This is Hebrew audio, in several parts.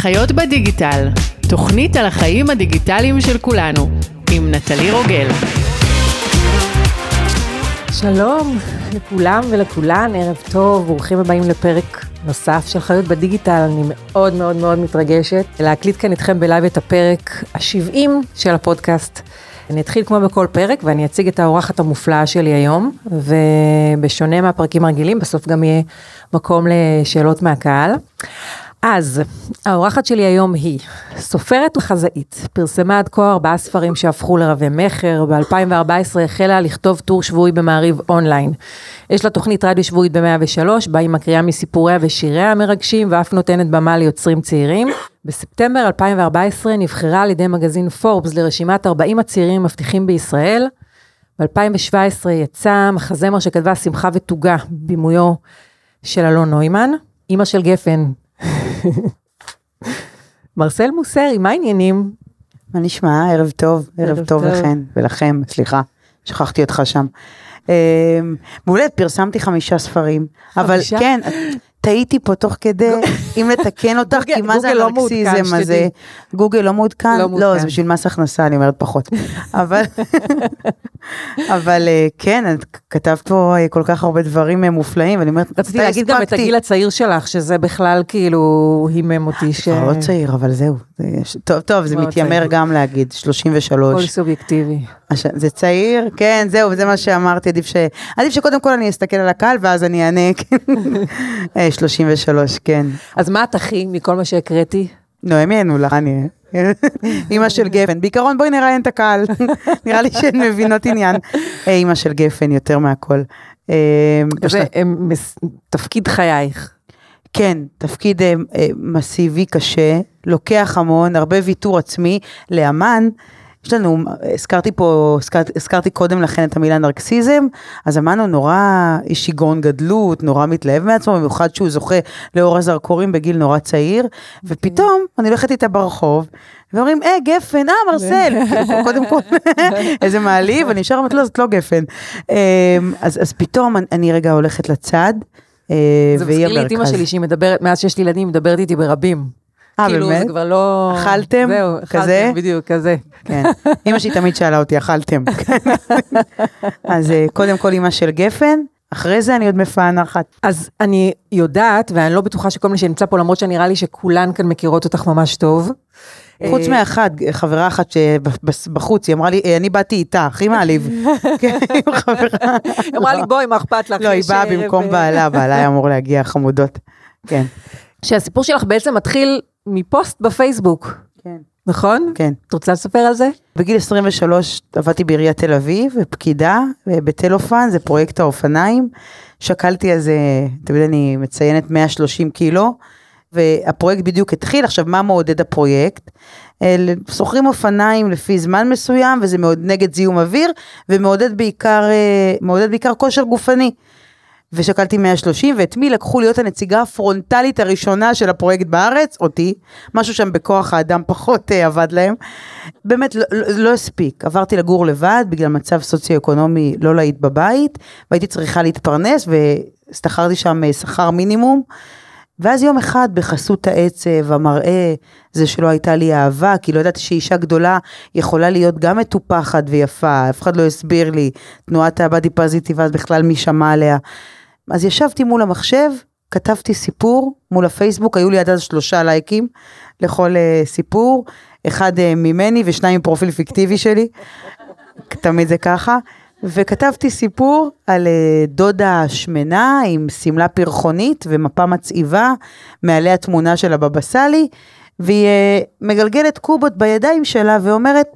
חיות בדיגיטל, תוכנית על החיים הדיגיטליים של כולנו, עם נטלי רוגל. שלום לכולם ולכולן, ערב טוב, ברוכים הבאים לפרק נוסף של חיות בדיגיטל, אני מאוד מאוד מאוד מתרגשת להקליט כאן איתכם בלייב את הפרק ה-70 של הפודקאסט. אני אתחיל כמו בכל פרק ואני אציג את האורחת המופלאה שלי היום, ובשונה מהפרקים הרגילים, בסוף גם יהיה מקום לשאלות מהקהל. אז, האורחת שלי היום היא סופרת וחזאית, פרסמה עד כה ארבעה ספרים שהפכו לרבי מכר, ב-2014 החלה לכתוב טור שבועי במעריב אונליין. יש לה תוכנית רדיו שבועית ב-103, בה היא מקריאה מסיפוריה ושיריה המרגשים, ואף נותנת במה ליוצרים צעירים. בספטמבר 2014 נבחרה על ידי מגזין פורבס לרשימת 40 הצעירים המבטיחים בישראל. ב-2017 יצא מחזמר שכתבה שמחה ותוגה, בימויו של אלון נוימן. אימא של גפן, מרסל מוסרי, מה העניינים? מה נשמע? ערב טוב, ערב, ערב טוב לכן ולכם, סליחה, שכחתי אותך שם. מעולה, פרסמתי חמישה ספרים, אבל כן, טעיתי פה תוך כדי, אם לתקן אותך, כי מה זה הנרקסיזם הזה? גוגל לא מעודכן? לא, זה בשביל מס הכנסה, אני אומרת פחות. אבל, אבל כן, את כתבת פה כל כך הרבה דברים מופלאים, ואני אומרת, רציתי להגיד גם את הגיל הצעיר שלך, שזה בכלל כאילו הימם אותי ש... כבר לא צעיר, אבל זהו. טוב, טוב, זה מתיימר גם להגיד, 33. הכל סובייקטיבי. זה צעיר? כן, זהו, זה מה שאמרתי, עדיף שקודם כל אני אסתכל על הקהל, ואז אני אענה, 33, כן. אז מה את הכי מכל מה שהקראתי? נועם יענו לך, אני... אימא של גפן. בעיקרון בואי נראיין את הקהל, נראה לי שהן מבינות עניין. אימא של גפן יותר מהכל. זה תפקיד חייך. כן, תפקיד מסיבי קשה, לוקח המון, הרבה ויתור עצמי. לאמן, יש לנו, הזכרתי פה, הזכרתי, הזכרתי קודם לכן את המילה נרקסיזם, אז אמרנו נורא שיגעון גדלות, נורא מתלהב מעצמו, במיוחד שהוא זוכה לאור הזרקורים בגיל נורא צעיר, ופתאום אני הולכת איתה ברחוב, ואומרים, אה, גפן, אה, מרסל, קודם כל, איזה מעליב, אני ישר אומרת, לא, זאת לא גפן. אז, אז פתאום אני רגע הולכת לצד, זה מזכיר לי את אימא שלי, שהיא מדברת, מאז שיש לי ילדים, היא מדברת איתי ברבים. אה, כאילו, באמת? זה כבר לא... אכלתם? זהו, כזה? אכלתם, בדיוק, כזה. כן. אמא שלי תמיד שאלה אותי, אכלתם? אז קודם כל אמא של גפן, אחרי זה אני עוד מפענחת. אז אני יודעת, ואני לא בטוחה שכל מי שנמצא פה, למרות שנראה לי שכולן כאן מכירות אותך ממש טוב. חוץ מאחת, חברה אחת שבחוץ, היא אמרה לי, אני באתי איתה, הכי מעליב. כן. היא אמרה לי, בואי, מה אכפת לך? לא, היא באה במקום בעלה, בעלה היה אמור להגיע, חמודות. כן. שהסיפור שלך בעצם מתחיל מפוסט בפייסבוק. כן. נכון? כן. את רוצה לספר על זה? בגיל 23 עבדתי בעיריית תל אביב, פקידה, בטלופן, זה פרויקט האופניים. שקלתי אז, אתם יודעים, אני מציינת 130 קילו, והפרויקט בדיוק התחיל. עכשיו, מה מעודד הפרויקט? שוכרים אופניים לפי זמן מסוים, וזה מאוד נגד זיהום אוויר, ומעודד בעיקר, מעודד בעיקר כושר גופני. ושקלתי 130, ואת מי לקחו להיות הנציגה הפרונטלית הראשונה של הפרויקט בארץ? אותי. משהו שם בכוח האדם פחות uh, עבד להם. באמת לא, לא, לא הספיק. עברתי לגור לבד בגלל מצב סוציו-אקונומי לא להיט בבית, והייתי צריכה להתפרנס, והשתכרתי שם שכר מינימום. ואז יום אחד בחסות העצב, המראה, זה שלא הייתה לי אהבה, כי לא ידעתי שאישה גדולה יכולה להיות גם מטופחת ויפה, אף אחד לא הסביר לי, תנועת הבאדי פזיטיב, אז בכלל מי שמע עליה. אז ישבתי מול המחשב, כתבתי סיפור מול הפייסבוק, היו לי עד אז שלושה לייקים לכל uh, סיפור, אחד uh, ממני ושניים עם פרופיל פיקטיבי שלי, תמיד זה ככה. וכתבתי סיפור על uh, דודה שמנה עם שמלה פרחונית ומפה מצעיבה, מעליה תמונה של הבבא סאלי, והיא uh, מגלגלת קובות בידיים שלה ואומרת,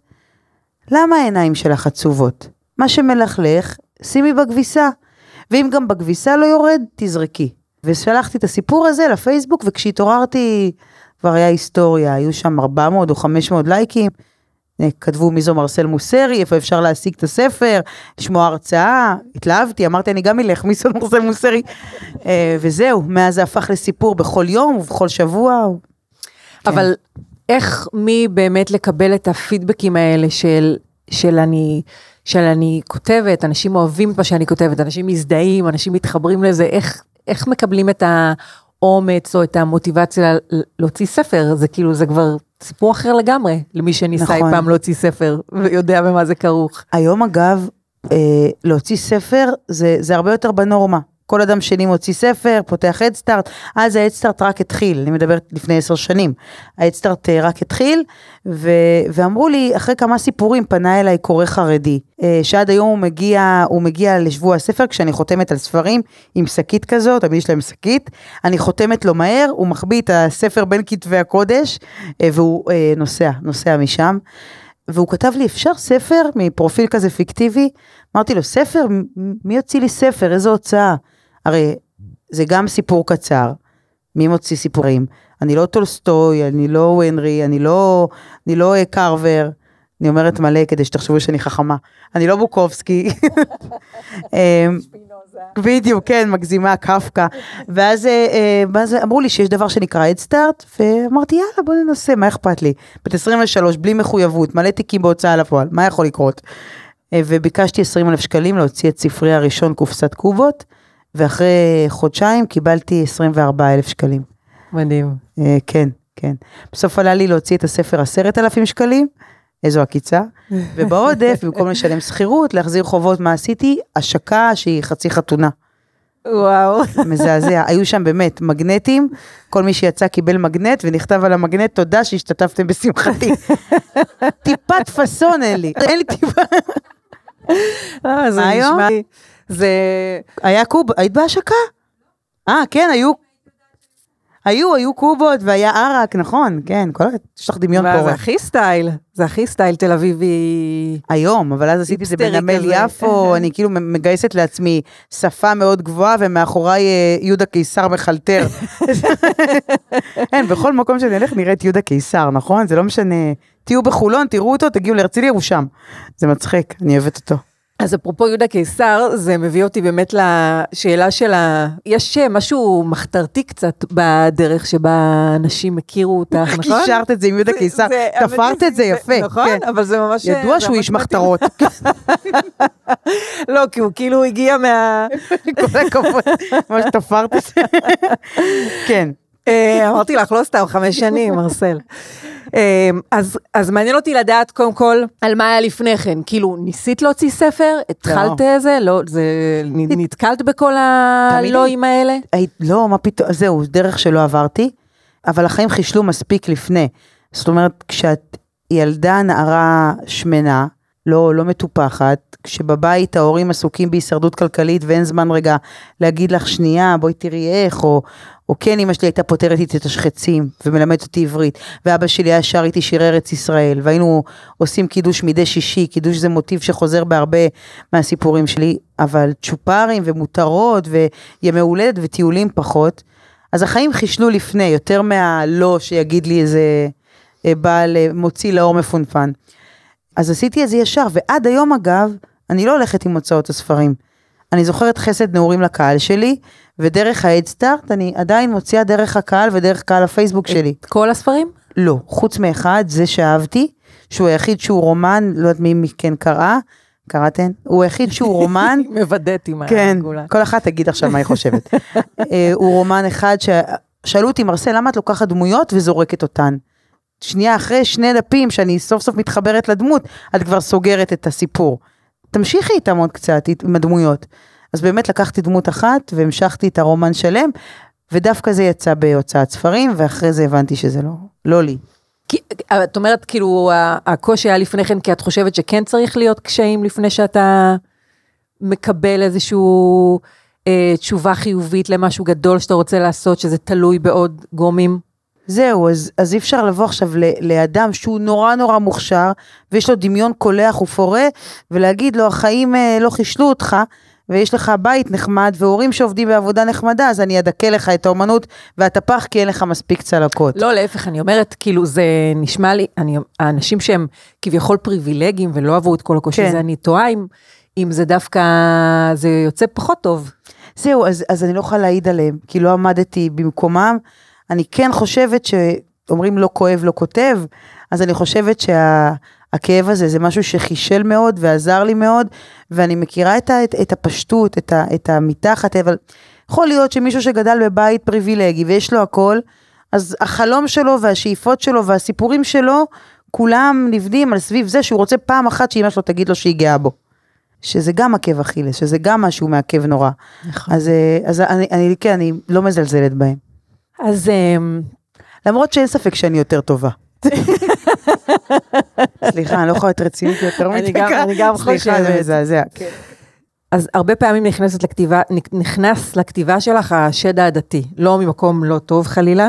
למה העיניים שלך עצובות? מה שמלכלך, שימי בכביסה. ואם גם בכביסה לא יורד, תזרקי. ושלחתי את הסיפור הזה לפייסבוק, וכשהתעוררתי, כבר היה היסטוריה, היו שם 400 או 500 לייקים. כתבו מי זו מרסל מוסרי, איפה אפשר להשיג את הספר, לשמוע הרצאה, התלהבתי, אמרתי אני גם אלך, מי זו מרסל מוסרי, וזהו, מאז זה הפך לסיפור בכל יום ובכל שבוע. אבל איך מי באמת לקבל את הפידבקים האלה של, של אני, של אני כותבת, אנשים אוהבים את מה שאני כותבת, אנשים מזדהים, אנשים מתחברים לזה, איך, איך מקבלים את האומץ או את המוטיבציה להוציא ספר, זה כאילו, זה כבר סיפור אחר לגמרי, למי שניסה נכון. אי פעם להוציא ספר ויודע במה זה כרוך. היום אגב, אה, להוציא ספר זה, זה הרבה יותר בנורמה. כל אדם שני מוציא ספר, פותח הדסטארט, אז ההדסטארט רק התחיל, אני מדברת לפני עשר שנים. ההדסטארט אה, רק התחיל, ו, ואמרו לי, אחרי כמה סיפורים פנה אליי קורא חרדי, אה, שעד היום הוא מגיע, הוא מגיע לשבוע הספר כשאני חותמת על ספרים עם שקית כזאת, תמיד יש להם שקית, אני חותמת לו מהר, הוא מחביא את הספר בין כתבי הקודש, אה, והוא נוסע, נוסע משם. והוא כתב לי, אפשר ספר מפרופיל כזה פיקטיבי? אמרתי לו, ספר? מי יוציא לי ספר? איזו הוצאה? הרי זה גם סיפור קצר. מי מוציא סיפורים? אני לא טולסטוי, אני לא הנרי, אני לא, אני לא אה, קארבר. אני אומרת מלא כדי שתחשבו שאני חכמה. אני לא בוקובסקי. אמ, בדיוק, כן, מגזימה, קפקא. ואז, אה, אה, ואז אמרו לי שיש דבר שנקרא הדסטארט, ואמרתי, יאללה, בוא ננסה, מה אכפת לי? בת 23, בלי מחויבות, מלא תיקים בהוצאה לפועל, מה יכול לקרות? וביקשתי 20 אלף שקלים להוציא את ספרי הראשון, קופסת קובות, ואחרי חודשיים קיבלתי 24 אלף שקלים. מדהים. אה, כן, כן. בסוף עלה לי להוציא את הספר עשרת אלפים שקלים, איזו עקיצה, ובעודף, במקום לשלם שכירות, להחזיר חובות, מה עשיתי? השקה שהיא חצי חתונה. וואו. מזעזע. היו שם באמת מגנטים, כל מי שיצא קיבל מגנט, ונכתב על המגנט, תודה שהשתתפתם בשמחתי. טיפת פאסון אין לי, אין לי טיפה. אה, מה היום? זה... היה קוב, היית בהשקה? אה, כן, היו. היו, היו קובות, והיה ערק, נכון, כן, כל ה... יש לך דמיון מה, זה. הכי סטייל, זה הכי סטייל תל אביבי. היום, אבל אז עשיתי את זה בנמל. יפו, אני כאילו מגייסת לעצמי שפה מאוד גבוהה, ומאחוריי אה, יהודה קיסר מחלטר. אין, בכל מקום שאני אלך נראית יהודה קיסר, נכון? זה לא משנה. תהיו בחולון, תראו אותו, תגיעו להרצליה, הוא שם. זה מצחיק, אני אוהבת אותו. אז אפרופו יהודה קיסר, זה מביא אותי באמת לשאלה של ה... יש אה, משהו מחתרתי קצת בדרך שבה אנשים הכירו אותך, נכון? קישרת את זה עם יהודה קיסר, תפרת את זה יפה. נכון, כן. אבל זה ממש... ידוע זה שהוא איש. מחתרות, לא, כי הוא כאילו הגיע מה... כל הכבוד, ממש תפרת את זה. כן. אה, אמרתי לך, לא סתם, חמש שנים, מרסל. אה, אז, אז מעניין אותי לדעת קודם כל על מה היה לפני כן, כאילו ניסית להוציא ספר, התחלת איזה, לא, זה, נתקלת בכל הלואים האלה? היית, לא, מה פתאום, זהו, דרך שלא עברתי, אבל החיים חישלו מספיק לפני. זאת אומרת, כשאת ילדה, נערה שמנה, לא, לא מטופחת, כשבבית ההורים עסוקים בהישרדות כלכלית ואין זמן רגע להגיד לך שנייה, בואי תראי איך, או, או כן, אמא שלי הייתה פותרת איתי את השחצים ומלמדת אותי עברית, ואבא שלי היה שר איתי שירי ארץ ישראל, והיינו עושים קידוש מדי שישי, קידוש זה מוטיב שחוזר בהרבה מהסיפורים שלי, אבל צ'ופרים ומותרות וימי הולדת וטיולים פחות, אז החיים חישלו לפני, יותר מהלא שיגיד לי איזה אה, בעל אה, מוציא לאור מפונפן. אז עשיתי את זה ישר, ועד היום אגב, אני לא הולכת עם הוצאות הספרים. אני זוכרת חסד נעורים לקהל שלי, ודרך ההדסטארט אני עדיין מוציאה דרך הקהל ודרך קהל הפייסבוק שלי. את כל הספרים? לא, חוץ מאחד, זה שאהבתי, שהוא היחיד שהוא רומן, לא יודעת מי מכן קראה, קראתן? הוא היחיד שהוא רומן, מוודאת עם כן, הגולה. כל אחת תגיד עכשיו מה היא חושבת. אה, הוא רומן אחד ששאלו אותי, מרסל, למה את לוקחת דמויות וזורקת אותן? שנייה אחרי שני דפים שאני סוף סוף מתחברת לדמות, את כבר סוגרת את הסיפור. תמשיכי איתם עוד קצת, עם הדמויות. אז באמת לקחתי דמות אחת והמשכתי את הרומן שלם, ודווקא זה יצא בהוצאת ספרים, ואחרי זה הבנתי שזה לא, לא לי. כי, את אומרת, כאילו, הקושי היה לפני כן, כי את חושבת שכן צריך להיות קשיים לפני שאתה מקבל איזשהו אה, תשובה חיובית למשהו גדול שאתה רוצה לעשות, שזה תלוי בעוד גורמים? זהו, אז, אז אי אפשר לבוא עכשיו ל, לאדם שהוא נורא נורא מוכשר, ויש לו דמיון קולח ופורה, ולהגיד לו, החיים אה, לא חישלו אותך, ויש לך בית נחמד, והורים שעובדים בעבודה נחמדה, אז אני אדכא לך את האומנות, ואתה פח כי אין לך מספיק צלקות. לא, להפך, אני אומרת, כאילו, זה נשמע לי, אני, האנשים שהם כביכול פריבילגיים ולא עברו את כל הקושי כן. הזה, אני תוהה אם, אם זה דווקא, זה יוצא פחות טוב. זהו, אז, אז אני לא יכולה להעיד עליהם, כי לא עמדתי במקומם. אני כן חושבת שאומרים לא כואב, לא כותב, אז אני חושבת שהכאב הזה זה משהו שחישל מאוד ועזר לי מאוד, ואני מכירה את, ה, את, את הפשטות, את, ה, את המתחת, אבל יכול להיות שמישהו שגדל בבית פריבילגי ויש לו הכל, אז החלום שלו והשאיפות שלו והסיפורים שלו, כולם נבנים על סביב זה שהוא רוצה פעם אחת שאמא שלו תגיד לו שהיא גאה בו. שזה גם עקב אכילס, שזה גם משהו מעכב נורא. נכון. אז, אה, אז אני, אני, כן, אני לא מזלזלת בהם. אז אמ, למרות שאין ספק שאני יותר טובה. סליחה, אני לא יכולה להיות רצינית יותר אני מדקה. גם- אני גם סליחה, זה חושבת. מזעזע. אז הרבה פעמים נכנסת לכתיבה, נכנס לכתיבה שלך השד העדתי, לא ממקום לא טוב חלילה.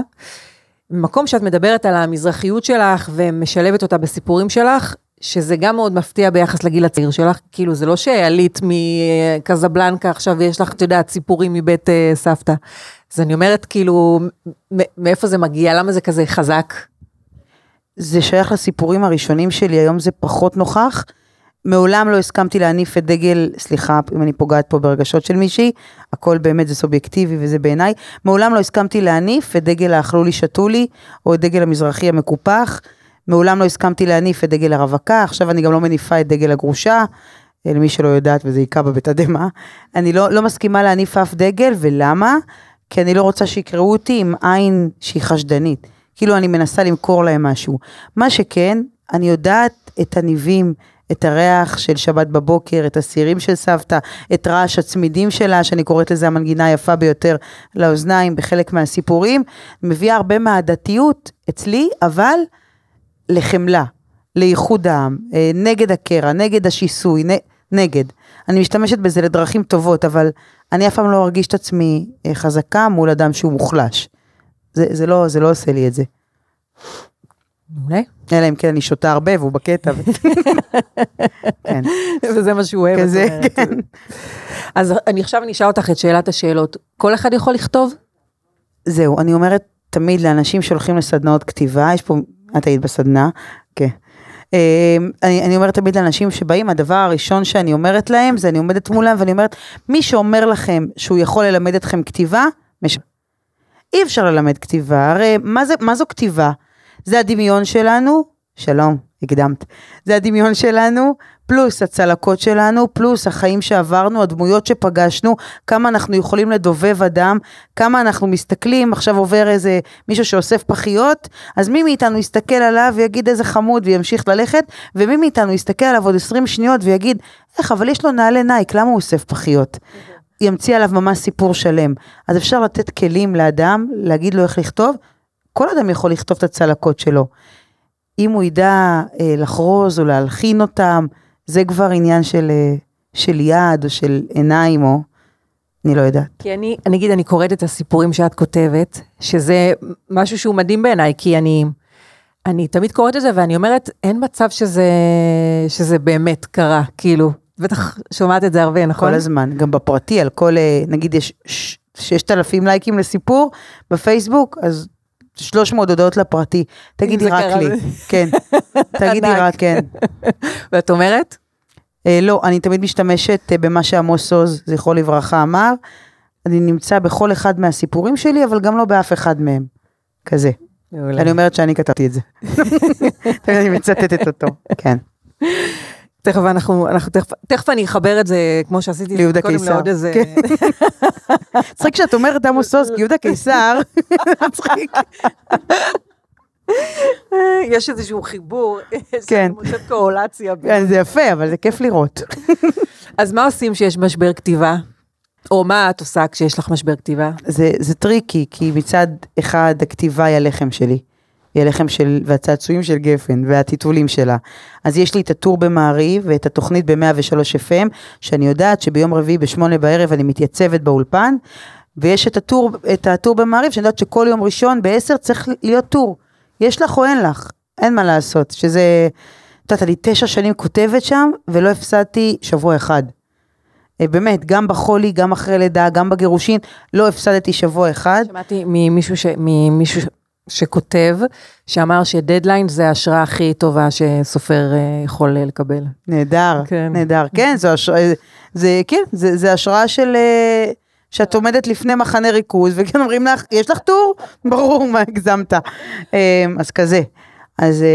ממקום שאת מדברת על המזרחיות שלך ומשלבת אותה בסיפורים שלך, שזה גם מאוד מפתיע ביחס לגיל הצעיר שלך, כאילו זה לא שעלית מקזבלנקה עכשיו ויש לך, את יודעת, סיפורים מבית אה, סבתא. אז אני אומרת, כאילו, מאיפה זה מגיע, למה זה כזה חזק? זה שייך לסיפורים הראשונים שלי, היום זה פחות נוכח. מעולם לא הסכמתי להניף את דגל, סליחה אם אני פוגעת פה ברגשות של מישהי, הכל באמת זה סובייקטיבי וזה בעיניי. מעולם לא הסכמתי להניף את דגל האכלו לי שתו לי, או את דגל המזרחי המקופח. מעולם לא הסכמתי להניף את דגל הרווקה, עכשיו אני גם לא מניפה את דגל הגרושה, אה, למי שלא יודעת וזה היכה בה בתדהמה. אני לא, לא מסכימה להניף אף דגל, ולמה? כי אני לא רוצה שיקראו אותי עם עין שהיא חשדנית. כאילו אני מנסה למכור להם משהו. מה שכן, אני יודעת את הניבים, את הריח של שבת בבוקר, את הסירים של סבתא, את רעש הצמידים שלה, שאני קוראת לזה המנגינה היפה ביותר לאוזניים בחלק מהסיפורים, מביאה הרבה מהדתיות אצלי, אבל לחמלה, לאיחוד העם, אה, נגד הקרע, נגד השיסוי, נגד. אני משתמשת בזה לדרכים טובות, אבל אני אף פעם לא ארגיש את עצמי אה, חזקה מול אדם שהוא מוחלש. זה, זה, לא, זה לא עושה לי את זה. מעולה. אלא אם כן אני שותה הרבה והוא בקטע. כן, וזה מה שהוא אוהב. כזה. כן. אז אני עכשיו אני אשאל אותך את שאלת השאלות. כל אחד יכול לכתוב? זהו, אני אומרת תמיד לאנשים שהולכים לסדנאות כתיבה, יש פה, את היית בסדנה, כן. אה, אני, אני אומרת תמיד לאנשים שבאים, הדבר הראשון שאני אומרת להם, זה אני עומדת מולם ואני אומרת, מי שאומר לכם שהוא יכול ללמד אתכם כתיבה, מש... אי אפשר ללמד כתיבה, הרי מה, זה, מה זו כתיבה? זה הדמיון שלנו, שלום, הקדמת, זה הדמיון שלנו, פלוס הצלקות שלנו, פלוס החיים שעברנו, הדמויות שפגשנו, כמה אנחנו יכולים לדובב אדם, כמה אנחנו מסתכלים, עכשיו עובר איזה מישהו שאוסף פחיות, אז מי מאיתנו יסתכל עליו ויגיד איזה חמוד וימשיך ללכת, ומי מאיתנו יסתכל עליו עוד 20 שניות ויגיד, איך, אבל יש לו נעלי נייק, למה הוא אוסף פחיות? ימציא עליו ממש סיפור שלם. אז אפשר לתת כלים לאדם, להגיד לו איך לכתוב, כל אדם יכול לכתוב את הצלקות שלו. אם הוא ידע אה, לחרוז או להלחין אותם, זה כבר עניין של, אה, של יד או של עיניים או... אני לא יודעת. כי אני, אני אגיד, אני קוראת את הסיפורים שאת כותבת, שזה משהו שהוא מדהים בעיניי, כי אני, אני תמיד קוראת את זה ואני אומרת, אין מצב שזה, שזה באמת קרה, כאילו. בטח שומעת את זה הרבה, נכון? כל הזמן, גם בפרטי, על כל, אה, נגיד יש ש- 6,000 לייקים לסיפור בפייסבוק, אז 300 הודעות לפרטי. תגידי רק לי. כן, תגידי. רק כן. ואת אומרת? אה, לא, אני תמיד משתמשת אה, במה שעמוס עוז, זכרו לברכה, אמר. אני נמצא בכל אחד מהסיפורים שלי, אבל גם לא באף אחד מהם. כזה. אני אומרת שאני כתבתי את זה. תמיד אני מצטטת אותו. כן. תכף אנחנו, אנחנו תכף, תכף אני אחבר את זה, כמו שעשיתי ליהודה קודם קיסר. לעוד איזה... כן. מצחיק שאת אומרת עמוס עוז, יהודה קיסר, מצחיק. יש איזשהו חיבור, כן. מוצאת קורולציה. כן, זה יפה, אבל זה כיף לראות. אז מה עושים כשיש משבר כתיבה? או מה את עושה כשיש לך משבר כתיבה? זה, זה טריקי, כי מצד אחד הכתיבה היא הלחם שלי. היא הלחם של, והצעצועים של גפן, והטיטולים שלה. אז יש לי את הטור במעריב, ואת התוכנית ב-103 FM, שאני יודעת שביום רביעי בשמונה בערב אני מתייצבת באולפן, ויש את הטור, את הטור במעריב, שאני יודעת שכל יום ראשון ב-10 צריך להיות טור. יש לך או אין לך, אין מה לעשות, שזה, את יודעת, אני תשע שנים כותבת שם, ולא הפסדתי שבוע אחד. אה, באמת, גם בחולי, גם אחרי לידה, גם בגירושין, לא הפסדתי שבוע אחד. שמעתי ממישהו, ש... ממישהו. שכותב, שאמר שדדליין זה ההשראה הכי טובה שסופר אה, יכול אה, לקבל. נהדר, כן. נהדר. כן, זו השראה, זה, כן, זה, זה השראה של... אה, שאת עומדת לפני מחנה ריכוז, וכן אומרים לך, יש לך טור? ברור, מה הגזמת. אה, אז כזה. אז,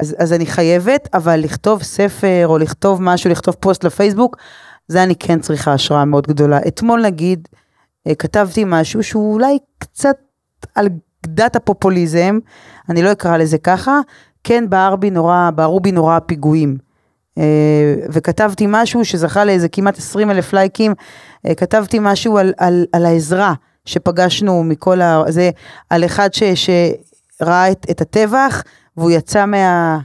אז, אז אני חייבת, אבל לכתוב ספר, או לכתוב משהו, לכתוב פוסט לפייסבוק, זה אני כן צריכה השראה מאוד גדולה. אתמול נגיד, כתבתי משהו שהוא אולי קצת על גדת הפופוליזם, אני לא אקרא לזה ככה, כן בער בי נורא, בערו בי נורא הפיגועים. אה, וכתבתי משהו שזכה לאיזה כמעט 20 אלף לייקים, אה, כתבתי משהו על, על, על העזרה שפגשנו מכל ה... זה על אחד ש, שראה את, את הטבח והוא יצא מה...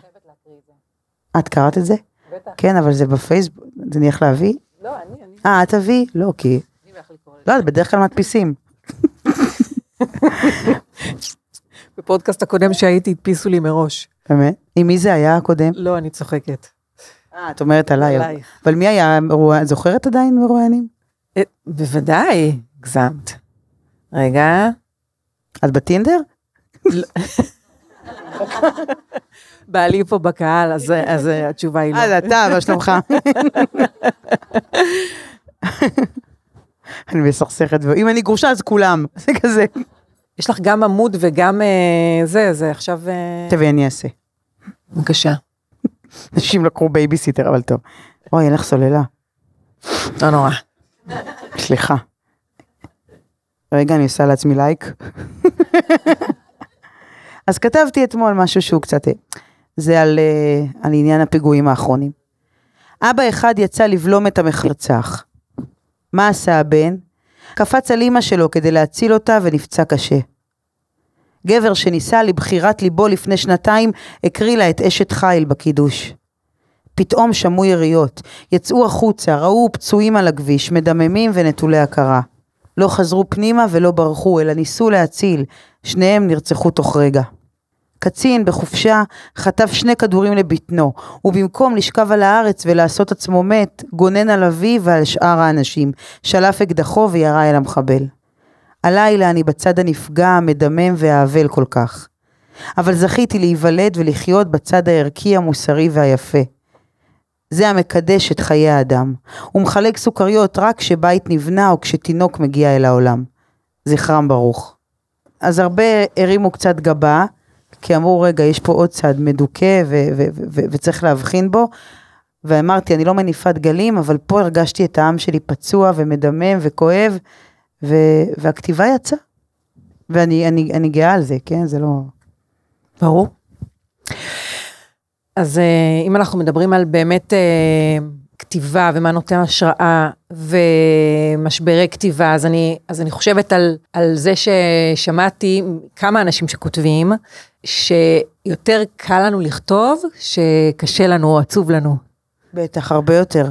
את קראת את זה? בטח. כן, אבל זה בפייסבוק, זה נלך להביא? לא, אני, אני. אה, את תביא? לא, כי... לא, בדרך כלל מדפיסים. בפודקאסט הקודם שהייתי הדפיסו לי מראש. באמת? עם מי זה היה הקודם? לא, אני צוחקת. אה, את אומרת עליי. עלייך. אבל מי היה, זוכרת עדיין מרואיינים? אה, בוודאי, הגזמת. רגע. את בטינדר? בעלי פה בקהל, אז, אז אה, התשובה היא לא. אה, זה אתה, מה שלומך? אני מסכסכת, אם אני גרושה אז כולם, זה כזה. יש לך גם עמוד וגם אה, זה, זה עכשיו... אה, תביא, אני אעשה. בבקשה. אנשים לקחו בייביסיטר, אבל טוב. אוי, אין לך סוללה. לא נורא. סליחה. רגע, אני עושה לעצמי לייק. אז כתבתי אתמול משהו שהוא קצת... אה, זה על, אה, על עניין הפיגועים האחרונים. אבא אחד יצא לבלום את המרצח. מה עשה הבן? קפץ על אמא שלו כדי להציל אותה ונפצע קשה. גבר שניסה לבחירת ליבו לפני שנתיים, הקריא לה את אשת חיל בקידוש. פתאום שמעו יריות, יצאו החוצה, ראו פצועים על הכביש, מדממים ונטולי הכרה. לא חזרו פנימה ולא ברחו, אלא ניסו להציל, שניהם נרצחו תוך רגע. קצין בחופשה חטף שני כדורים לבטנו, ובמקום לשכב על הארץ ולעשות עצמו מת, גונן על אביו ועל שאר האנשים, שלף אקדחו וירה אל המחבל. הלילה אני בצד הנפגע, המדמם והאבל כל כך. אבל זכיתי להיוולד ולחיות בצד הערכי, המוסרי והיפה. זה המקדש את חיי האדם. הוא מחלק סוכריות רק כשבית נבנה או כשתינוק מגיע אל העולם. זכרם ברוך. אז הרבה הרימו קצת גבה, כי אמרו, רגע, יש פה עוד צד מדוכא ו- ו- ו- וצריך להבחין בו. ואמרתי, אני לא מניפת גלים, אבל פה הרגשתי את העם שלי פצוע ומדמם וכואב, ו- והכתיבה יצאה. ואני אני, אני גאה על זה, כן? זה לא... ברור. אז אה, אם אנחנו מדברים על באמת אה, כתיבה ומה נותן השראה ומשברי כתיבה, אז אני, אז אני חושבת על, על זה ששמעתי כמה אנשים שכותבים, שיותר קל לנו לכתוב, שקשה לנו או עצוב לנו. בטח, הרבה יותר.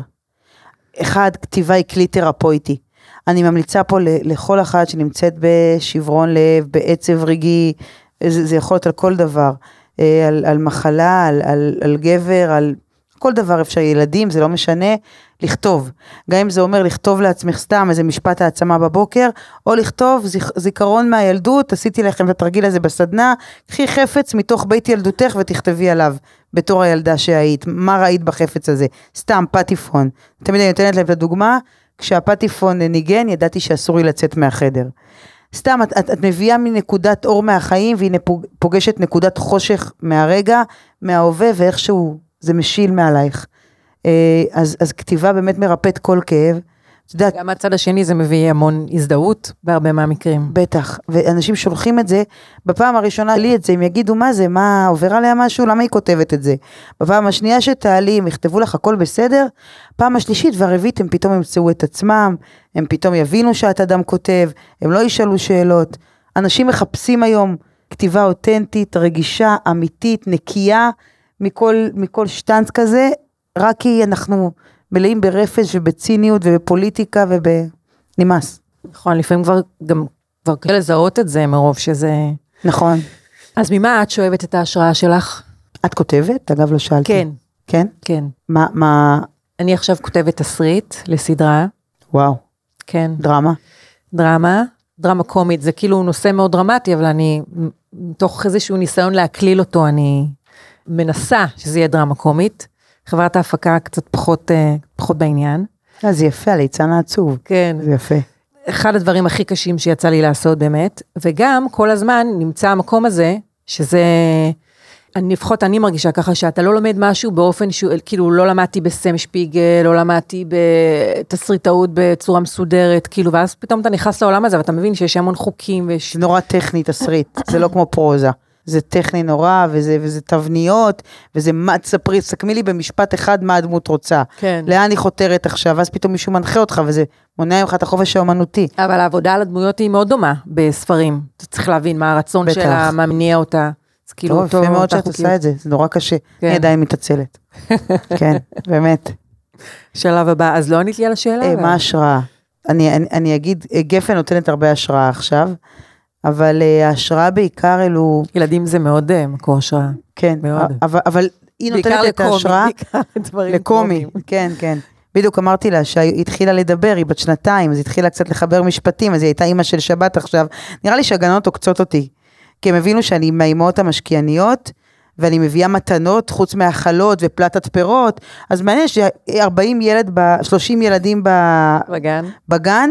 אחד, כתיבה היא כלי תרפויטי. אני ממליצה פה לכל אחת שנמצאת בשברון לב, בעצב רגעי, זה, זה יכול להיות על כל דבר. אה, על, על מחלה, על, על, על גבר, על כל דבר אפשר, ילדים, זה לא משנה, לכתוב. גם אם זה אומר לכתוב לעצמך סתם איזה משפט העצמה בבוקר, או לכתוב זיכ, זיכרון מהילדות, עשיתי לכם את התרגיל הזה בסדנה, קחי חפץ מתוך בית ילדותך ותכתבי עליו, בתור הילדה שהיית, מה ראית בחפץ הזה? סתם, פטיפון. תמיד אני נותנת להם את הדוגמה, כשהפטיפון ניגן, ידעתי שאסור לי לצאת מהחדר. סתם, את, את, את מביאה מנקודת אור מהחיים, פוג- פוגשת נקודת חושך מהרגע, מההווה, ואיכשהו זה משיל מעלייך. אה, אז, אז כתיבה באמת מרפאת כל כאב. את יודעת, גם מהצד השני זה מביא המון הזדהות בהרבה מהמקרים. בטח, ואנשים שולחים את זה, בפעם הראשונה לי את זה, הם יגידו מה זה, מה, עובר עליה משהו, למה היא כותבת את זה? בפעם השנייה שתעלי, הם יכתבו לך הכל בסדר, פעם השלישית והרביעית הם פתאום ימצאו את עצמם, הם פתאום יבינו שאת אדם כותב, הם לא ישאלו שאלות. אנשים מחפשים היום כתיבה אותנטית, רגישה, אמיתית, נקייה, מכל, מכל שטנץ כזה, רק כי אנחנו מלאים ברפש ובציניות ובפוליטיקה וב... נמאס. נכון, לפעמים כבר גם, כבר קשה לזהות את זה מרוב שזה... נכון. אז ממה את שואבת את ההשראה שלך? את כותבת? אגב, לא שאלתי. כן, כן? כן. מה, מה, אני עכשיו כותבת תסריט לסדרה, וואו, כן, דרמה. דרמה, דרמה קומית, זה כאילו נושא מאוד דרמטי, אבל אני, מתוך איזשהו ניסיון להקליל אותו, אני מנסה שזה יהיה דרמה קומית. חברת ההפקה קצת פחות, אה, פחות בעניין. אה, זה יפה, הליצן העצוב. כן. זה יפה. אחד הדברים הכי קשים שיצא לי לעשות באמת, וגם כל הזמן נמצא המקום הזה, שזה, אני לפחות אני מרגישה ככה שאתה לא לומד משהו באופן שהוא, כאילו לא למדתי בסם שפיגל, לא למדתי בתסריטאות בצורה מסודרת, כאילו, ואז פתאום אתה נכנס לעולם הזה ואתה מבין שיש המון חוקים ויש... נורא טכני תסריט, זה לא כמו פרוזה. זה טכני נורא, וזה, וזה תבניות, וזה מה, תספרי, תסכמי לי במשפט אחד מה הדמות רוצה. כן. לאן היא חותרת עכשיו, ואז פתאום מישהו מנחה אותך, וזה מונע ממך את החופש האומנותי. אבל העבודה על הדמויות היא מאוד דומה בספרים. אתה צריך להבין מה הרצון בטח. שלה, מה מניע אותה. אז כאילו, טוב, אותו- יפה מאוד שאת. עושה את זה, זה נורא קשה. כן. אני עדיין מתעצלת. כן, באמת. שלב הבא, אז לא ענית לי על השאלה. אה, מה ההשראה? אני, אני, אני אגיד, אה, גפן נותנת הרבה השראה עכשיו, אבל אה, ההשראה בעיקר אלו, ילדים זה מאוד אה, מקור השראה. כן, מאוד. אבל, אבל היא נותנת את ההשראה בעיקר לקומי. כן, כן. בדיוק אמרתי לה שהיא התחילה לדבר, היא בת שנתיים, אז היא התחילה קצת לחבר משפטים, אז היא הייתה אימא של שבת עכשיו. נראה לי שהגננות עוקצות אותי, כי הם הבינו שאני מהאימהות המשקיעניות, ואני מביאה מתנות חוץ מהחלות ופלטת פירות, אז מעניין ש-40 ילד, ב- 30 ילדים ב- בגן. בגן,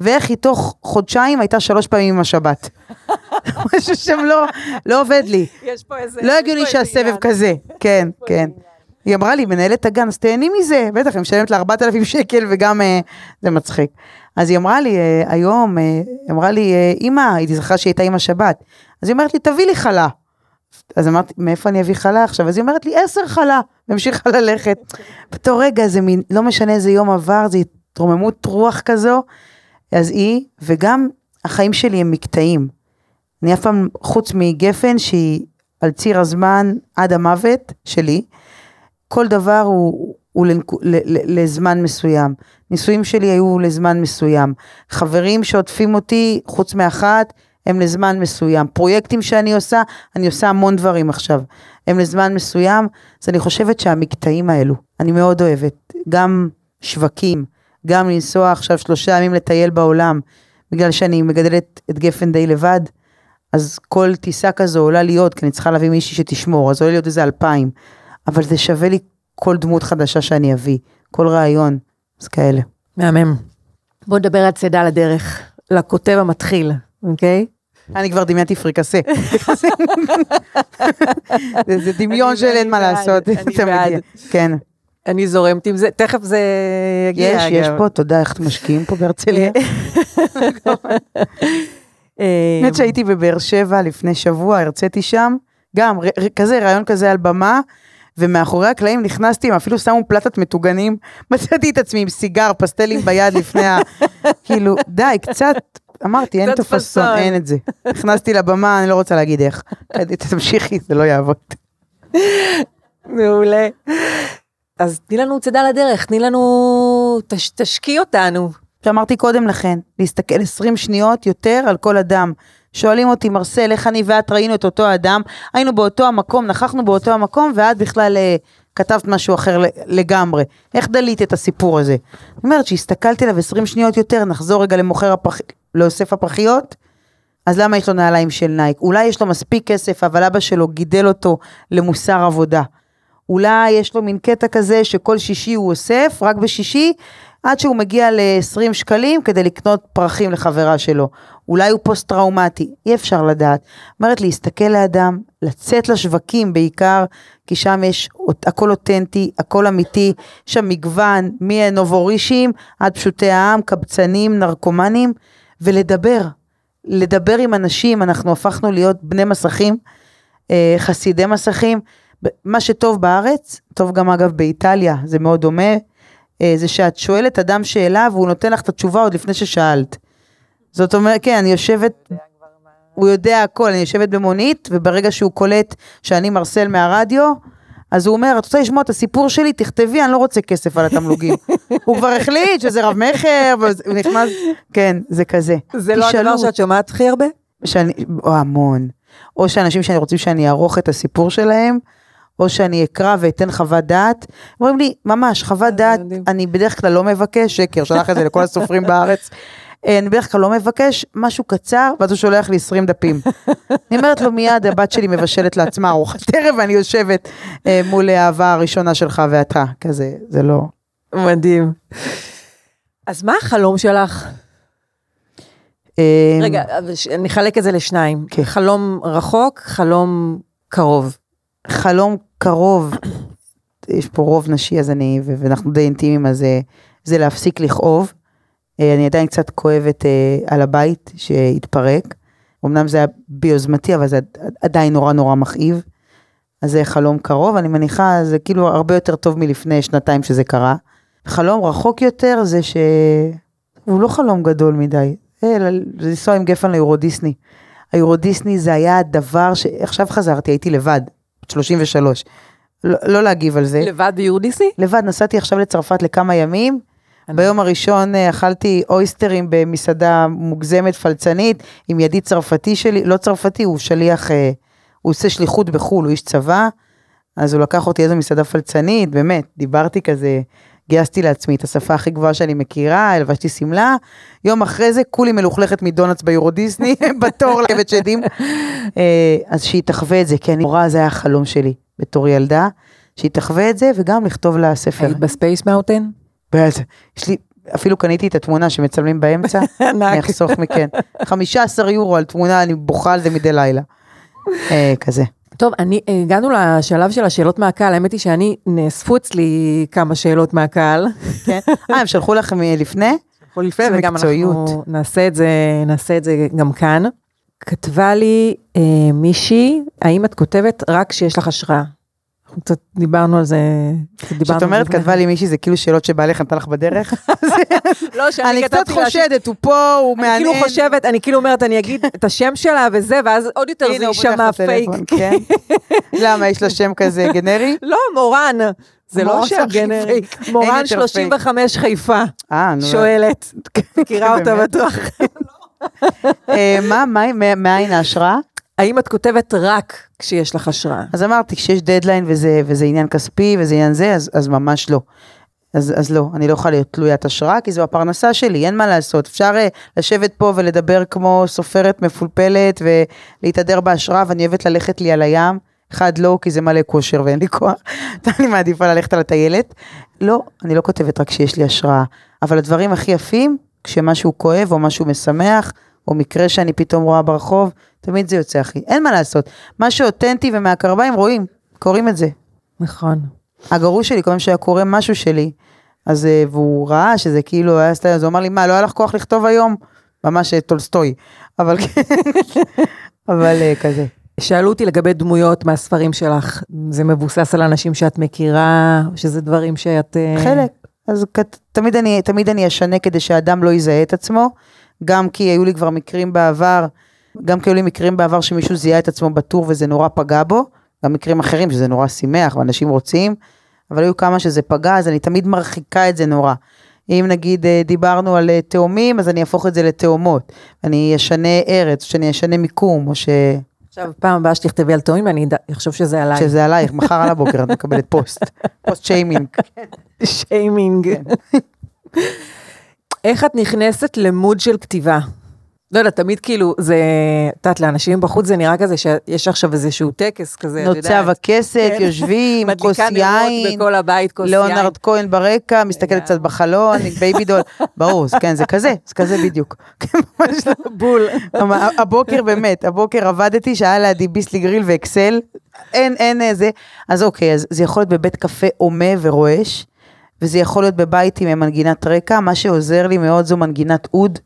ואיך היא תוך חודשיים הייתה שלוש פעמים עם השבת. משהו שם לא, לא עובד לי. יש פה איזה... לא הגיוני שהסבב כזה, כן, כן. היא אמרה לי, מנהלת הגן, אז תהני מזה, בטח, היא משלמת לה 4,000 שקל וגם אה, זה מצחיק. אז היא אמרה לי, אה, היום, אה, היא אמרה לי, אמא, היא זכרה שהיא הייתה עם השבת. אז היא אומרת לי, תביא לי חלה. אז אמרתי, מאיפה אני אביא חלה עכשיו? אז היא אומרת לי, עשר חלה, והמשיכה ללכת. באותו רגע, זה מין, לא משנה איזה יום עבר, זה התרוממות רוח כזו. אז היא, וגם החיים שלי הם מקטעים. אני אף פעם, חוץ מגפן שהיא על ציר הזמן עד המוות שלי, כל דבר הוא, הוא לזמן מסוים. נישואים שלי היו לזמן מסוים. חברים שעוטפים אותי, חוץ מאחת, הם לזמן מסוים. פרויקטים שאני עושה, אני עושה המון דברים עכשיו. הם לזמן מסוים, אז אני חושבת שהמקטעים האלו, אני מאוד אוהבת. גם שווקים, גם לנסוע עכשיו שלושה ימים לטייל בעולם, בגלל שאני מגדלת את גפן די לבד, אז כל טיסה כזו עולה לי עוד, כי אני צריכה להביא מישהי שתשמור, אז עולה לי עוד איזה אלפיים. אבל זה שווה לי כל דמות חדשה שאני אביא, כל רעיון, אז כאלה. מהמם. בוא נדבר על צידה לדרך, לכותב המתחיל, אוקיי? אני כבר דמיינתי פריקסה. זה דמיון של אין מה לעשות. אני בעד. כן. אני זורמת עם זה, תכף זה יגיע. יש, יש. פה, תודה, איך אתם משקיעים פה בהרצליה. אה, האמת שהייתי בבאר שבע לפני שבוע, הרציתי שם, גם כזה, רעיון כזה על במה, ומאחורי הקלעים נכנסתי, הם אפילו שמו פלטת מטוגנים, מצאתי את עצמי עם סיגר, פסטלים ביד לפני ה... כאילו, די, קצת, אמרתי, אין את פאסון. אין את זה. נכנסתי לבמה, אני לא רוצה להגיד איך. תמשיכי, זה לא יעבוד. מעולה. אז תני לנו צידה לדרך, תני לנו, תש, תשקיעי אותנו. שאמרתי קודם לכן, להסתכל 20 שניות יותר על כל אדם. שואלים אותי, מרסל, איך אני ואת ראינו את אותו אדם, היינו באותו המקום, נכחנו באותו המקום, ואת בכלל אה, כתבת משהו אחר לגמרי. איך דלית את הסיפור הזה? זאת אומרת, שהסתכלתי עליו 20 שניות יותר, נחזור רגע למוכר הפח... לאוסף הפחיות, אז למה יש לו נעליים של נייק? אולי יש לו מספיק כסף, אבל אבא שלו גידל אותו למוסר עבודה. אולי יש לו מין קטע כזה שכל שישי הוא אוסף, רק בשישי, עד שהוא מגיע ל-20 שקלים כדי לקנות פרחים לחברה שלו. אולי הוא פוסט-טראומטי, אי אפשר לדעת. אומרת להסתכל לאדם, לצאת לשווקים בעיקר, כי שם יש הכל אותנטי, הכל אמיתי, יש שם מגוון, מנובורישים עד פשוטי העם, קבצנים, נרקומנים, ולדבר. לדבר עם אנשים, אנחנו הפכנו להיות בני מסכים, אה, חסידי מסכים. מה שטוב בארץ, טוב גם אגב באיטליה, זה מאוד דומה, אה, זה שאת שואלת אדם שאלה והוא נותן לך את התשובה עוד לפני ששאלת. זאת אומרת, כן, אני יושבת, הוא יודע הכל, אני יושבת במונית, וברגע שהוא קולט שאני מרסל מהרדיו, אז הוא אומר, את רוצה לשמוע את הסיפור שלי? תכתבי, אני לא רוצה כסף על התמלוגים. הוא כבר החליט שזה רב מכר, והוא נכנס, כן, זה כזה. זה לא. הדבר שאת שומעת הכי הרבה? שאני, או המון. או שאנשים שאני רוצים שאני אערוך את הסיפור שלהם, או שאני אקרא ואתן חוות דעת. אומרים לי, ממש, חוות דעת, מדהים. אני בדרך כלל לא מבקש, שקר, שלח את זה לכל הסופרים בארץ. אה, אני בדרך כלל לא מבקש משהו קצר, ואז הוא שולח לי 20 דפים. אני אומרת לו מיד, הבת שלי מבשלת לעצמה ארוחת ערב, ואני יושבת אה, מול האהבה הראשונה שלך ואתה, כזה, זה לא... מדהים. אז מה החלום שלך? אה, רגע, אבל ש- נחלק את זה לשניים. כן. חלום רחוק, חלום קרוב. חלום קרוב, יש פה רוב נשי אז אני, ואנחנו די אינטימיים אז אה, זה להפסיק לכאוב. אה, אני עדיין קצת כואבת אה, על הבית שהתפרק. אמנם זה היה ביוזמתי אבל זה עד- עדיין נורא נורא מכאיב. אז זה חלום קרוב, אני מניחה זה כאילו הרבה יותר טוב מלפני שנתיים שזה קרה. חלום רחוק יותר זה שהוא לא חלום גדול מדי, אלא לנסוע עם גפן ליורו דיסני. היורו דיסני זה היה הדבר שעכשיו חזרתי, הייתי לבד, בת 33. לא, לא להגיב על זה. לבד ביור דיסני? לבד, נסעתי עכשיו לצרפת לכמה ימים. ביום הראשון אה, אכלתי אויסטרים במסעדה מוגזמת פלצנית עם ידיד צרפתי שלי, לא צרפתי, הוא שליח, אה, הוא עושה שליחות בחו"ל, הוא איש צבא, אז הוא לקח אותי איזו מסעדה פלצנית, באמת, דיברתי כזה, גייסתי לעצמי את השפה הכי גבוהה שאני מכירה, הלבשתי שמלה, יום אחרי זה כולי מלוכלכת מדונלדס ביורו דיסני, בתור לכבד שדים. אה, אז שהיא תחווה את זה, כי אני נורא, זה היה החלום שלי בתור ילדה, שהיא תחווה את זה וגם לכתוב לה ספר. היית ב-Space Mountain? יש לי, אפילו קניתי את התמונה שמצלמים באמצע, אני אחסוך מכם. 15 יורו על תמונה, אני בוכה על זה מדי לילה. אה, כזה. טוב, אני, הגענו לשלב של השאלות מהקהל, האמת היא שאני, נאספו אצלי כמה שאלות מהקהל. כן. אה, הם שלחו לכם לפני? יכול לפני, וגם. אנחנו נעשה את זה, נעשה את זה גם כאן. כתבה לי אה, מישהי, האם את כותבת רק כשיש לך השראה? אנחנו קצת דיברנו על זה, קצת כשאת אומרת כתבה לי מישהי, זה כאילו שאלות שבעלך נתן לך בדרך? לא, שאני אני קצת כתבתי לה ש- חושדת, הוא פה, הוא אני מעניין. כאילו חושבת, אני כאילו אומרת, אני אגיד את השם שלה וזה, ואז עוד יותר זה יישמע פייק. כן. למה, יש לה שם כזה גנרי? לא, מורן, זה לא שם גנרי. מורן יותר 35 חיפה, אה, נו. שואלת. מכירה אותה? בטוח. אה, מה- מאין ההשראה? האם את כותבת רק כשיש לך השראה? אז אמרתי, כשיש דדליין וזה, וזה עניין כספי וזה עניין זה, אז, אז ממש לא. אז, אז לא, אני לא יכולה להיות תלוית השראה, כי זו הפרנסה שלי, אין מה לעשות. אפשר uh, לשבת פה ולדבר כמו סופרת מפולפלת ולהתהדר בהשראה, ואני אוהבת ללכת לי על הים. אחד, לא, כי זה מלא כושר ואין לי כוח. אני מעדיפה ללכת על הטיילת. לא, אני לא כותבת רק כשיש לי השראה. אבל הדברים הכי יפים, כשמשהו כואב או משהו משמח, או מקרה שאני פתאום רואה ברחוב, תמיד זה יוצא הכי. אין מה לעשות. מה שאותנטי ומהקרביים רואים, קוראים את זה. נכון. הגרוש שלי, כל פעם שהיה קורה משהו שלי, אז, אה, והוא ראה שזה כאילו היה סטייל, אז הוא אמר לי, מה, לא היה לך כוח לכתוב היום? ממש אה, טולסטוי. אבל כן, אבל אה, כזה. שאלו אותי לגבי דמויות מהספרים שלך, זה מבוסס על אנשים שאת מכירה, שזה דברים שאת... חלק. אז תמיד אני, תמיד אני אשנה כדי שהאדם לא יזהה את עצמו, גם כי היו לי כבר מקרים בעבר, גם כי היו לי מקרים בעבר שמישהו זיהה את עצמו בטור וזה נורא פגע בו, גם מקרים אחרים שזה נורא שימח ואנשים רוצים, אבל היו כמה שזה פגע, אז אני תמיד מרחיקה את זה נורא. אם נגיד אה, דיברנו על אה, תאומים, אז אני אהפוך את זה לתאומות. אני אשנה ארץ, שאני אשנה מיקום, או ש... עכשיו, פעם הבאה שתכתבי על תאומים, אני אחשוב שזה עליי. שזה עלייך, מחר על הבוקר את מקבלת פוסט, פוסט שיימינג. שיימינג. איך את נכנסת למוד של כתיבה? לא יודעת, תמיד כאילו, זה, את יודעת, לאנשים בחוץ זה נראה כזה שיש עכשיו איזשהו טקס כזה, את יודעת. נוצת הקסת, כן. יושבים, מדליקה נרות בכל הבית, כוס יין. ליאונרד כהן ברקע, מסתכלת קצת בחלון, baby doll, ברור, כן, זה כזה, זה כזה בדיוק. בול. הבוקר באמת, הבוקר עבדתי, שהיה לידי ביסלי גריל ואקסל, אין, אין איזה, אז אוקיי, אז זה יכול להיות בבית קפה הומה ורועש, וזה יכול להיות בבית עם מנגינת רקע, מה שעוזר לי מאוד זו מנגינת אוד.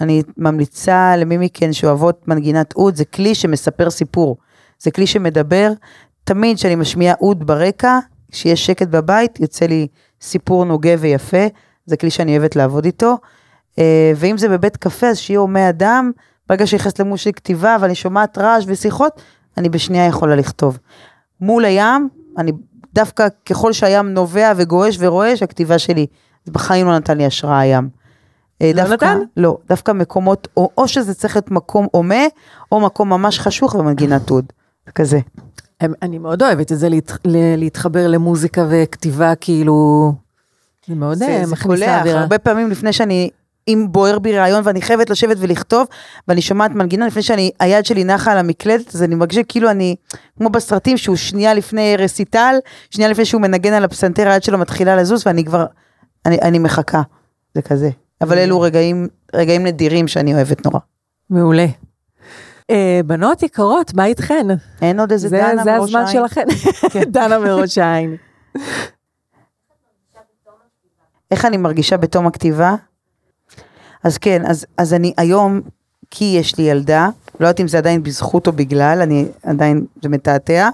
אני ממליצה למי מכן שאוהבות מנגינת אוד, זה כלי שמספר סיפור. זה כלי שמדבר, תמיד כשאני משמיעה אוד ברקע, כשיש שקט בבית, יוצא לי סיפור נוגה ויפה, זה כלי שאני אוהבת לעבוד איתו. אה, ואם זה בבית קפה, אז שיהיה הומה אדם, ברגע שנכנס למול של כתיבה ואני שומעת רעש ושיחות, אני בשנייה יכולה לכתוב. מול הים, אני דווקא ככל שהים נובע וגועש ורועש, הכתיבה שלי, זה בחיים לא נתן לי השראה הים. אה, לא דווקא, נתן? לא, דווקא מקומות, או, או שזה צריך להיות מקום הומה, או מקום ממש חשוך ומנגינת אוד. כזה. אני מאוד אוהבת את זה, להת- להתחבר למוזיקה וכתיבה, כאילו, זה מאוד זה, אה, זה מכניס קולח, לאווירה. הרבה פעמים לפני שאני, אם בוער בי רעיון ואני חייבת לשבת ולכתוב, ואני שומעת מנגינה לפני שאני, היד שלי נחה על המקלדת, אז אני מרגישה כאילו אני, כמו בסרטים, שהוא שנייה לפני רסיטל, שנייה לפני שהוא מנגן על הפסנתר, היד שלו מתחילה לזוז, ואני כבר, אני, אני מחכה, זה כזה. אבל אלו רגעים, רגעים נדירים שאני אוהבת נורא. מעולה. אה, בנות יקרות, מה איתכן? אין עוד איזה זה, דנה זה מראש הזמן העין? שלכן. דנה מראש העין. איך אני מרגישה בתום הכתיבה? אז כן, אז, אז אני היום, כי יש לי ילדה, לא יודעת אם זה עדיין בזכות או בגלל, אני עדיין, זה מתעתע,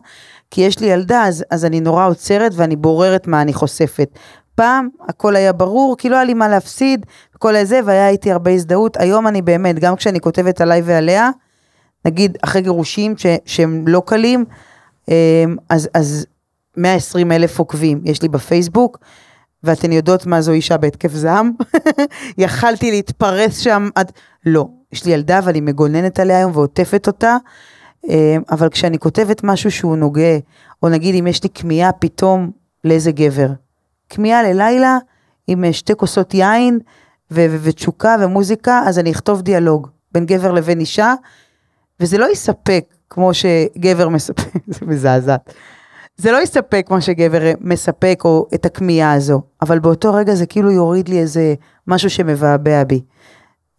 כי יש לי ילדה, אז, אז אני נורא עוצרת ואני בוררת מה אני חושפת. פעם הכל היה ברור, כי לא היה לי מה להפסיד, כל הזה, והיה איתי הרבה הזדהות. היום אני באמת, גם כשאני כותבת עליי ועליה, נגיד אחרי גירושים ש, שהם לא קלים, אמ, אז, אז 120 אלף עוקבים יש לי בפייסבוק, ואתן יודעות מה זו אישה בהתקף זעם? יכלתי להתפרס שם עד... לא, יש לי ילדה ואני מגוננת עליה היום ועוטפת אותה, אמ, אבל כשאני כותבת משהו שהוא נוגע, או נגיד אם יש לי כמיהה פתאום לאיזה גבר, כמיהה ללילה עם אה, שתי כוסות יין ו- ו- ותשוקה ומוזיקה, אז אני אכתוב דיאלוג בין גבר לבין אישה, וזה לא יספק כמו שגבר מספק, זה מזעזעת. זה לא יספק כמו שגבר מספק או את הכמיהה הזו, אבל באותו רגע זה כאילו יוריד לי איזה משהו שמבעבע בי.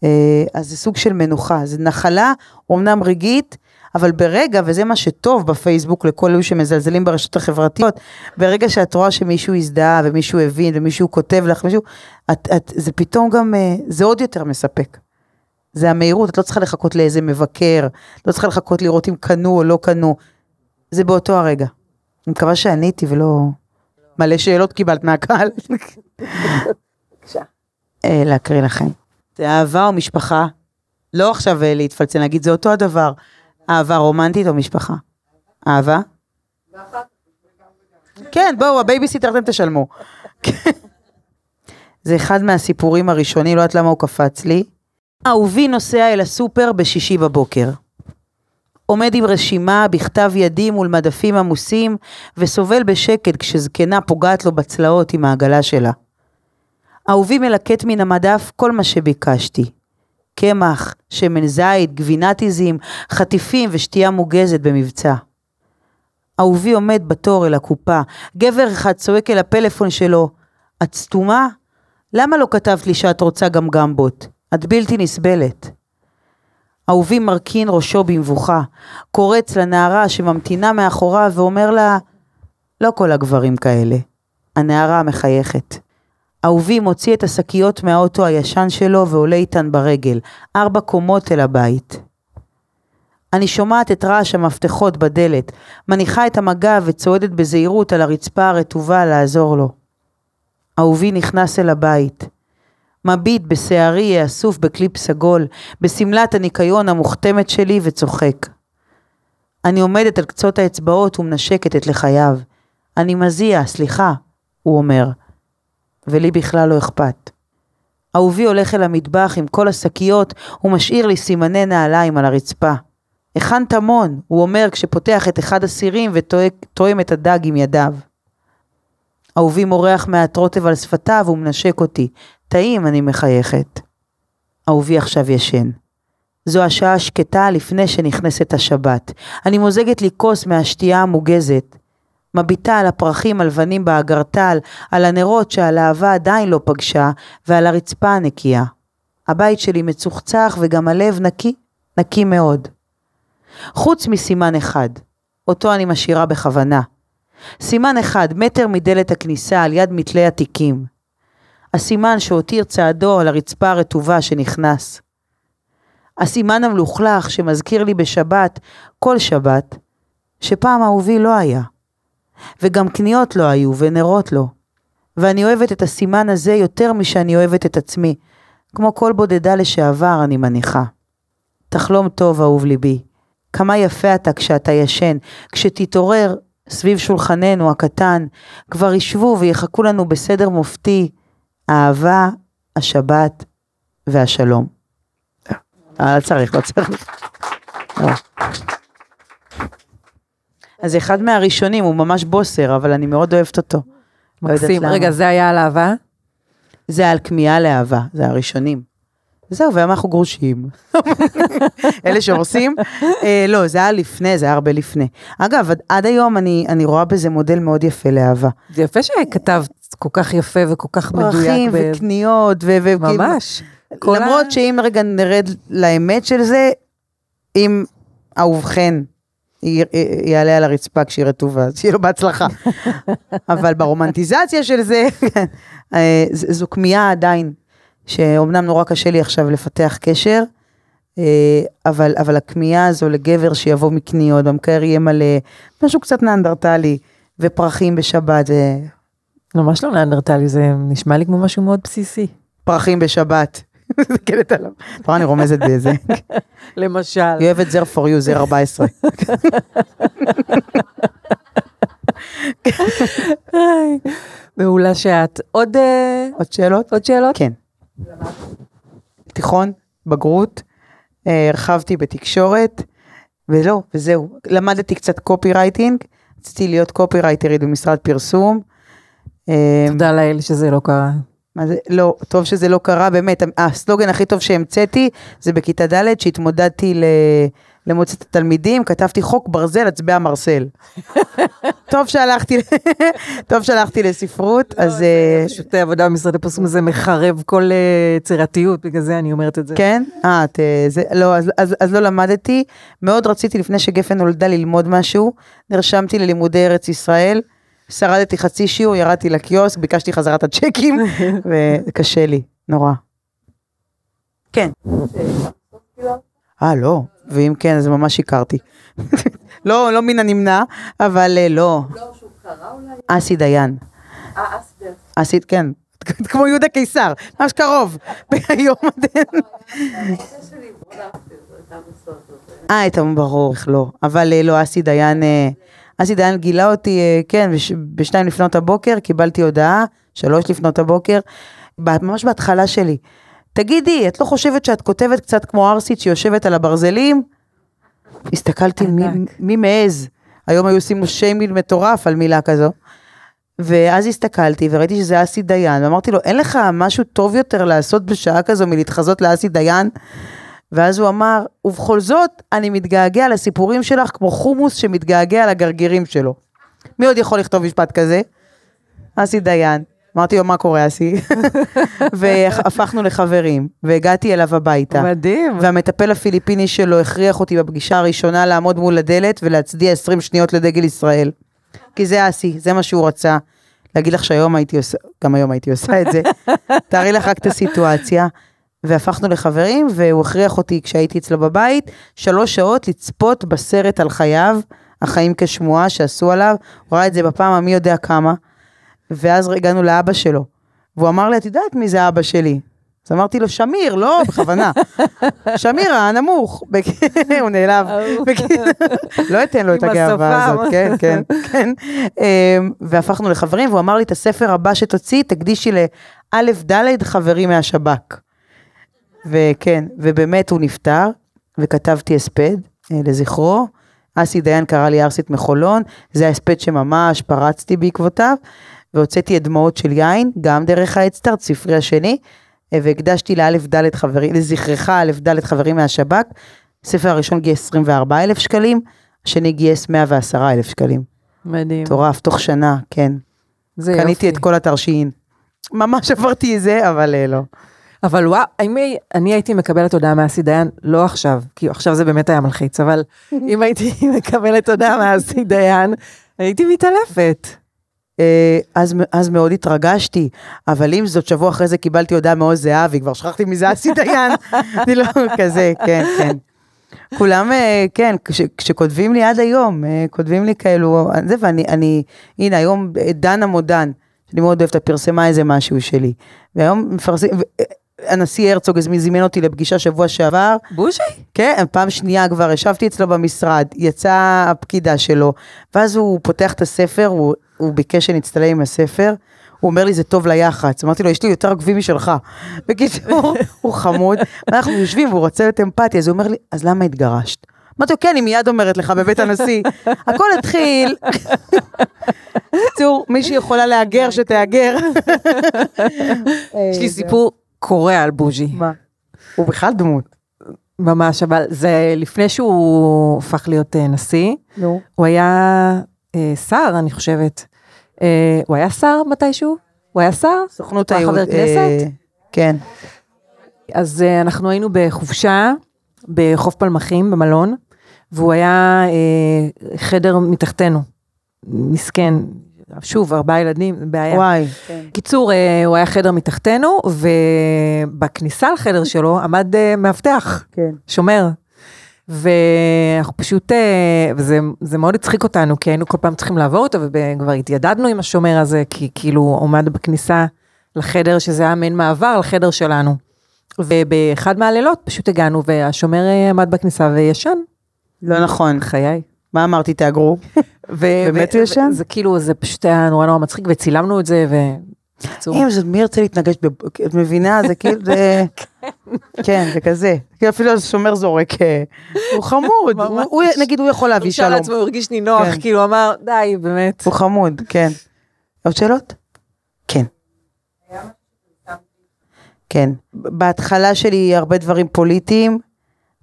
אה, אז זה סוג של מנוחה, זה נחלה, אומנם רגעית, אבל ברגע, וזה מה שטוב בפייסבוק לכל אלו שמזלזלים ברשתות החברתיות, ברגע שאת רואה שמישהו הזדהה ומישהו הבין ומישהו כותב לך מישהו, את, את, זה פתאום גם, אה, זה עוד יותר מספק. זה המהירות, את לא צריכה לחכות לאיזה מבקר, לא צריכה לחכות לראות אם קנו או לא קנו, זה באותו הרגע. אני מקווה שעניתי ולא... מלא שאלות קיבלת מהקהל. אה, להקריא לכם. זה אהבה או משפחה? לא עכשיו אה, להתפלצן, להגיד זה אותו הדבר. אהבה רומנטית או משפחה? אהבה? כן, בואו, הבייביסיטר אתם תשלמו. זה אחד מהסיפורים הראשונים, לא יודעת למה הוא קפץ לי. אהובי נוסע אל הסופר בשישי בבוקר. עומד עם רשימה בכתב ידי מול מדפים עמוסים, וסובל בשקט כשזקנה פוגעת לו בצלעות עם העגלה שלה. אהובי מלקט מן המדף כל מה שביקשתי. קמח, שמן זית, גבינת עיזים, חטיפים ושתייה מוגזת במבצע. אהובי עומד בתור אל הקופה, גבר אחד צועק אל הפלאפון שלו, את סתומה? למה לא כתבת לי שאת רוצה גם גמבות? את בלתי נסבלת. אהובי מרכין ראשו במבוכה, קורץ לנערה שממתינה מאחוריו ואומר לה, לא כל הגברים כאלה. הנערה מחייכת. אהובי מוציא את השקיות מהאוטו הישן שלו ועולה איתן ברגל, ארבע קומות אל הבית. אני שומעת את רעש המפתחות בדלת, מניחה את המגע וצועדת בזהירות על הרצפה הרטובה לעזור לו. אהובי נכנס אל הבית. מביט בשערי אסוף בקליפ סגול, בשמלת הניקיון המוכתמת שלי וצוחק. אני עומדת על קצות האצבעות ומנשקת את לחייו. אני מזיע, סליחה, הוא אומר. ולי בכלל לא אכפת. אהובי הולך אל המטבח עם כל השקיות ומשאיר לי סימני נעליים על הרצפה. הכנת המון, הוא אומר כשפותח את אחד הסירים ותואם את הדג עם ידיו. אהובי מורח מעט רוטב על שפתיו ומנשק אותי. טעים, אני מחייכת. אהובי עכשיו ישן. זו השעה השקטה לפני שנכנסת השבת. אני מוזגת לי כוס מהשתייה המוגזת. מביטה על הפרחים הלבנים באגרטל, על הנרות שהלהבה עדיין לא פגשה, ועל הרצפה הנקייה. הבית שלי מצוחצח וגם הלב נקי, נקי מאוד. חוץ מסימן אחד, אותו אני משאירה בכוונה. סימן אחד, מטר מדלת הכניסה, על יד מתלי התיקים. הסימן שהותיר צעדו על הרצפה הרטובה שנכנס. הסימן המלוכלך שמזכיר לי בשבת, כל שבת, שפעם אהובי לא היה. וגם קניות לא היו ונרות לא. ואני אוהבת את הסימן הזה יותר משאני אוהבת את עצמי, כמו כל בודדה לשעבר, אני מניחה. תחלום טוב, אהוב ליבי. כמה יפה אתה כשאתה ישן, כשתתעורר סביב שולחננו הקטן, כבר ישבו ויחכו לנו בסדר מופתי, האהבה, השבת והשלום. אה, לא צריך, לא צריך. לא. אז אחד מהראשונים, הוא ממש בוסר, אבל אני מאוד אוהבת אותו. לא מקסים. רגע, זה היה על אהבה? זה על כמיהה לאהבה, זה הראשונים. זהו, והיום אנחנו גרושים. אלה שהורסים. אה, לא, זה היה לפני, זה היה הרבה לפני. אגב, עד, עד היום אני, אני רואה בזה מודל מאוד יפה לאהבה. זה יפה שכתבת כל כך יפה וכל כך מדויק. פרחים ב- וקניות, ו... ו- ממש. כל למרות ה- שאם רגע נרד לאמת של זה, אם אהובכן י- י- יעלה על הרצפה כשהיא רטובה, אז שיהיה לו בהצלחה. אבל ברומנטיזציה של זה, אה, זו כמיהה עדיין, שאומנם נורא קשה לי עכשיו לפתח קשר, אה, אבל, אבל הכמיהה הזו לגבר שיבוא מקניות, במקרר יהיה מלא, משהו קצת ניאנדרטלי, ופרחים בשבת, ממש לא ניאנדרטלי, זה נשמע לי כמו משהו מאוד בסיסי. ופרחים בשבת. זה קלט עליו. אתה רואה, אני רומזת באיזה. למשל. היא אוהבת זר for you, זר 14. היי, מעולה שאת. עוד, אה, עוד שאלות? עוד שאלות? כן. תיכון, בגרות, אה, הרחבתי בתקשורת, ולא, וזהו. למדתי קצת קופי רייטינג, רציתי להיות קופי רייטרית במשרד פרסום. אה, תודה לאל שזה לא קרה. מה זה, לא, טוב שזה לא קרה, באמת, הסלוגן הכי טוב שהמצאתי, זה בכיתה ד', שהתמודדתי ל... למועצת התלמידים, כתבתי חוק ברזל, הצבע מרסל. טוב שהלכתי, טוב שהלכתי לספרות, אז אה, פשוט עבודה במשרד הפרסום הזה מחרב כל אה, יצירתיות, בגלל זה אני אומרת את זה. כן? אה, את, אה, זה, לא, אז, אז, אז לא למדתי. מאוד רציתי לפני שגפן נולדה ללמוד משהו, נרשמתי ללימודי ארץ ישראל, שרדתי חצי שיעור, ירדתי לקיוסק, ביקשתי חזרת הצ'קים, וקשה לי, נורא. כן. אה, לא, ואם כן, אז ממש שיקרתי. לא, לא מן הנמנע, אבל אה, לא. אסי דיין. אסי, כן. כמו יהודה קיסר, ממש קרוב. ביום הדין. אה, ברור, איך לא. אבל אה, לא, אסי דיין, אה, אסי דיין גילה אותי, אה, כן, בש- בשתיים לפנות הבוקר, קיבלתי הודעה, שלוש לפנות הבוקר, ממש בהתחלה שלי. תגידי, את לא חושבת שאת כותבת קצת כמו ארסית שיושבת על הברזלים? הסתכלתי, מי, מעז? היום היו עושים לו שיימינג מטורף על מילה כזו. ואז הסתכלתי וראיתי שזה אסי דיין, ואמרתי לו, אין לך משהו טוב יותר לעשות בשעה כזו מלהתחזות לאסי דיין? ואז הוא אמר, ובכל זאת, אני מתגעגע לסיפורים שלך כמו חומוס שמתגעגע לגרגירים שלו. מי עוד יכול לכתוב משפט כזה? אסי דיין. אמרתי לו, מה קורה, אסי? והפכנו לחברים, והגעתי אליו הביתה. מדהים. והמטפל הפיליפיני שלו הכריח אותי בפגישה הראשונה לעמוד מול הדלת ולהצדיע 20 שניות לדגל ישראל. כי זה אסי, זה מה שהוא רצה. להגיד לך שהיום הייתי עושה, גם היום הייתי עושה את זה. תארי לך רק את הסיטואציה. והפכנו לחברים, והוא הכריח אותי כשהייתי אצלו בבית, שלוש שעות לצפות בסרט על חייו, החיים כשמועה שעשו עליו, הוא ראה את זה בפעם המי יודע כמה, ואז הגענו לאבא שלו, והוא אמר לי, את יודעת מי זה אבא שלי? אז אמרתי לו, שמיר, לא, בכוונה. שמיר הנמוך. הוא נעלב. לא אתן לו את הגאווה. הזאת, כן, כן, כן. אמ, והפכנו לחברים, והוא אמר לי, את הספר הבא שתוציא, תקדישי לאלף דלת חברים מהשב"כ. וכן, ובאמת הוא נפטר, וכתבתי הספד אה, לזכרו. אסי דיין קרא לי ארסית מחולון, זה ההספד שממש פרצתי בעקבותיו, והוצאתי את דמעות של יין, גם דרך האדסטארט, ספרי השני, אה, והקדשתי לאלף דלת חברים, לזכרך אלף דלת חברים מהשב"כ. הספר הראשון גייס 24 אלף שקלים, השני גייס 110 אלף שקלים. מדהים. מטורף, תוך שנה, כן. זה יופי. קניתי את כל התרשיין. ממש עברתי את זה, אבל אה, לא. אבל וואו, אם הי- אני הייתי מקבלת הודעה מאסי דיין, לא עכשיו, כי עכשיו זה באמת היה מלחיץ, אבל אם הייתי מקבלת הודעה מאסי דיין, הייתי מתעלפת. אה, אז, אז מאוד התרגשתי, אבל עם זאת, שבוע אחרי זה קיבלתי הודעה מעוז זהבי, כבר שכחתי מזה אסי דיין, אני לא כזה, כן, כן. כולם, אה, כן, כש, כשכותבים לי עד היום, אה, כותבים לי כאלו, זה ואני, אני, הנה היום דנה מודן, שאני מאוד אוהבת, פרסמה איזה משהו שלי, והיום אה, הנשיא הרצוג זימן אותי לפגישה שבוע שעבר, בוז'י? כן, פעם שנייה כבר ישבתי אצלו במשרד, יצאה הפקידה שלו, ואז הוא פותח את הספר, הוא, הוא ביקש שנצטלם עם הספר, הוא אומר לי, זה טוב ליח"צ. אמרתי לו, יש לי יותר עוקבים משלך. בקיצור, הוא חמוד, ואנחנו יושבים והוא רוצה להיות אמפתי, אז הוא אומר לי, אז למה התגרשת? אמרתי לו, כן, היא מיד אומרת לך בבית הנשיא. הכל התחיל. בקיצור, מי שיכולה להגר, שתהגר. יש לי סיפור קורע על בוז'י. מה? הוא בכלל דמות. ממש, אבל זה לפני שהוא הפך להיות אה, נשיא, נו. הוא היה אה, שר, אני חושבת. אה, הוא היה שר מתישהו? הוא היה שר? סוכנות היהוד. חבר כנסת? אה, כן. אז אה, אנחנו היינו בחופשה בחוף פלמחים במלון, והוא היה אה, חדר מתחתנו. מסכן, שוב, ארבעה ילדים, בעיה. וואי. כן. קיצור, אה, הוא היה חדר מתחתנו, ובכניסה לחדר שלו עמד אה, מאבטח, כן. שומר. ואנחנו פשוט, אה, וזה זה מאוד הצחיק אותנו, כי היינו כל פעם צריכים לעבור אותו, וכבר התיידדנו עם השומר הזה, כי כאילו הוא עמד בכניסה לחדר, שזה היה מעין מעבר לחדר שלנו. ובאחד מהלילות פשוט הגענו, והשומר עמד בכניסה וישן, לא נכון. חיי. מה אמרתי, תאגרו? באמת הוא ישן? זה כאילו, זה פשוט היה נורא נורא מצחיק, וצילמנו את זה, ו... אם זאת, מי ירצה להתנגש, ב- את מבינה? זה כאילו, זה... כן, זה כזה. כאילו אפילו השומר זורק, אה, הוא חמוד, הוא-. הוא- נגיד הוא יכול להביא הוא שר שלום. לעצמו, הוא הרגיש נינוח, כן. כאילו, אמר, די, באמת. הוא חמוד, כן. עוד שאלות? כן. כן. בהתחלה שלי הרבה דברים פוליטיים,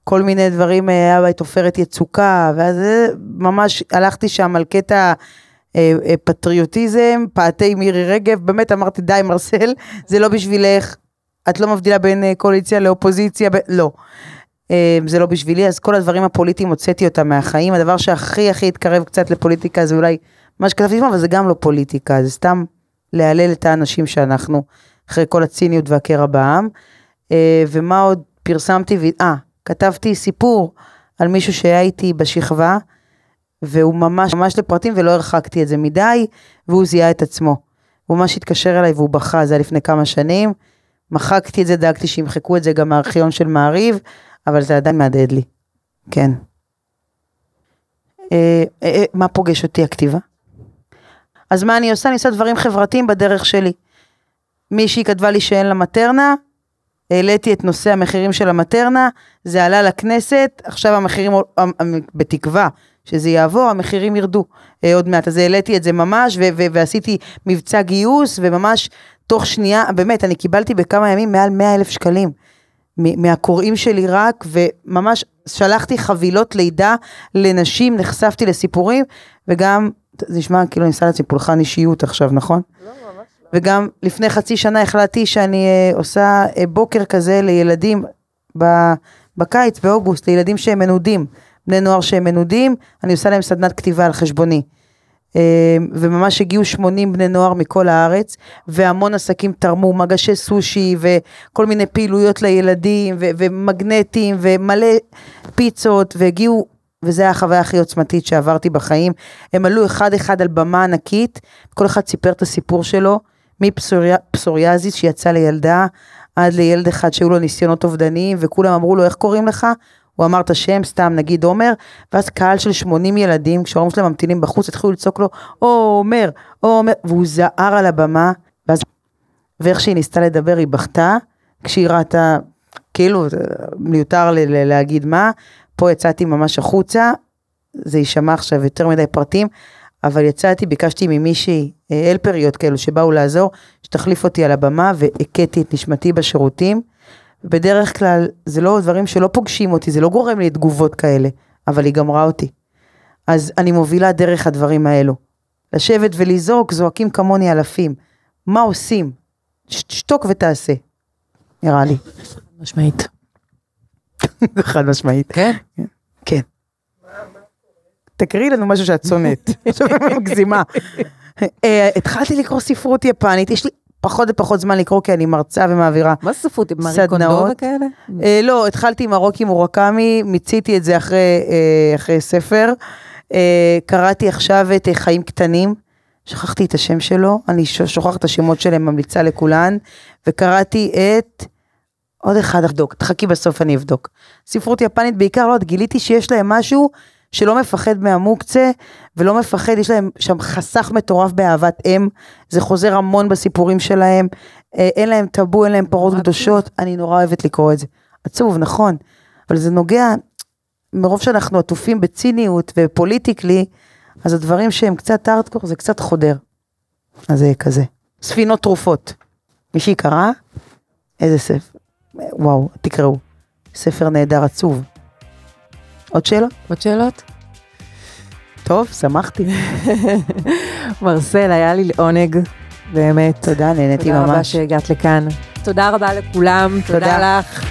כל מיני דברים, אה, היה את עופרת יצוקה, ואז אה, ממש הלכתי שם על קטע אה, אה, פטריוטיזם, פעתי מירי רגב, באמת אמרתי די מרסל, זה לא בשבילך, את לא מבדילה בין אה, קואליציה לאופוזיציה, ב... לא. אה, זה לא בשבילי, אז כל הדברים הפוליטיים הוצאתי אותם מהחיים, הדבר שהכי הכי התקרב קצת לפוליטיקה זה אולי מה שכתבתי שם, אבל זה גם לא פוליטיקה, זה סתם להלל את האנשים שאנחנו, אחרי כל הציניות והקרע בעם. אה, ומה עוד פרסמתי, אה, כתבתי סיפור על מישהו שהיה איתי בשכבה, והוא ממש ממש לפרטים ולא הרחקתי את זה מדי, והוא זיהה את עצמו. הוא ממש התקשר אליי והוא בכה, זה היה לפני כמה שנים. מחקתי את זה, דאגתי שימחקו את זה גם מהארכיון של מעריב, אבל זה עדיין מהדהד לי. כן. אה, אה, אה, מה פוגש אותי הכתיבה? אז מה אני עושה? אני עושה דברים חברתיים בדרך שלי. מישהי כתבה לי שאין לה מטרנה, העליתי את נושא המחירים של המטרנה, זה עלה לכנסת, עכשיו המחירים, המ- בתקווה שזה יעבור, המחירים ירדו אה, עוד מעט. אז העליתי את זה ממש, ו- ו- ועשיתי מבצע גיוס, וממש תוך שנייה, באמת, אני קיבלתי בכמה ימים מעל 100 אלף שקלים. מהקוראים שלי רק, וממש שלחתי חבילות לידה לנשים, נחשפתי לסיפורים, וגם, זה נשמע כאילו אני עושה לעצמי פולחן אישיות עכשיו, נכון? וגם לפני חצי שנה החלטתי שאני אה, עושה אה, בוקר כזה לילדים בקיץ, באוגוסט, לילדים שהם מנודים, בני נוער שהם מנודים, אני עושה להם סדנת כתיבה על חשבוני. אה, וממש הגיעו 80 בני נוער מכל הארץ, והמון עסקים תרמו, מגשי סושי וכל מיני פעילויות לילדים, ו- ומגנטים ומלא פיצות, והגיעו, וזו הייתה החוויה הכי עוצמתית שעברתי בחיים. הם עלו אחד אחד על במה ענקית, כל אחד סיפר את הסיפור שלו, מפסוריאזיס שיצא לילדה, עד לילד אחד שהיו לו ניסיונות אובדניים, וכולם אמרו לו, איך קוראים לך? הוא אמר את השם, סתם נגיד עומר, ואז קהל של 80 ילדים, כשההורים שלהם ממתינים בחוץ, התחילו לצעוק לו, עומר, עומר, והוא זער על הבמה, ואז, ואיך שהיא ניסתה לדבר, היא בכתה, כשהיא ראתה, כאילו, מיותר ל- ל- להגיד מה, פה יצאתי ממש החוצה, זה יישמע עכשיו יותר מדי פרטים, אבל יצאתי, ביקשתי ממישהי, אה, אלפריות כאלו שבאו לעזור, שתחליף אותי על הבמה, והכיתי את נשמתי בשירותים. בדרך כלל, זה לא דברים שלא פוגשים אותי, זה לא גורם לי תגובות כאלה, אבל היא גמרה אותי. אז אני מובילה דרך הדברים האלו. לשבת ולזעוק, זועקים כמוני אלפים. מה עושים? שתוק ותעשה, נראה לי. משמעית. חד משמעית. כן? תקריאי לנו משהו שאת שונאת. עכשיו אני מגזימה. אה, התחלתי לקרוא ספרות יפנית, יש לי פחות ופחות זמן לקרוא כי אני מרצה ומעבירה. מה זה ספרות? מארי סדנאות. קונדו וכאלה? אה, לא, התחלתי עם הרוקי מורקמי, מיציתי את זה אחרי, אה, ספר. קראתי עכשיו את חיים קטנים, שכחתי את השם שלו, אני שוכחת את השמות שלהם, ממליצה לכולן, וקראתי את... עוד אחד אבדוק, תחכי בסוף אני אבדוק. ספרות יפנית בעיקר לא, גיליתי שיש להם משהו שלא מפחד מהמוקצה, ולא מפחד, יש להם שם חסך מטורף באהבת אם, זה חוזר המון בסיפורים שלהם, אה, אין להם טאבו, אין להם פרות קדושות, אני נורא אוהבת לקרוא את זה. עצוב, נכון, אבל זה נוגע, מרוב שאנחנו עטופים בציניות ופוליטיקלי, אז הדברים שהם קצת ארטקור זה קצת חודר. אז זה כזה. ספינות תרופות. מישהי קרא? איזה ספר. וואו, תקראו. ספר נהדר עצוב. עוד שאלות? עוד שאלות? טוב, שמחתי. מרסל, היה לי לעונג, באמת. תודה, נהניתי תודה רבה ממש. שהגעת לכאן. תודה רבה לכולם, תודה. תודה לך.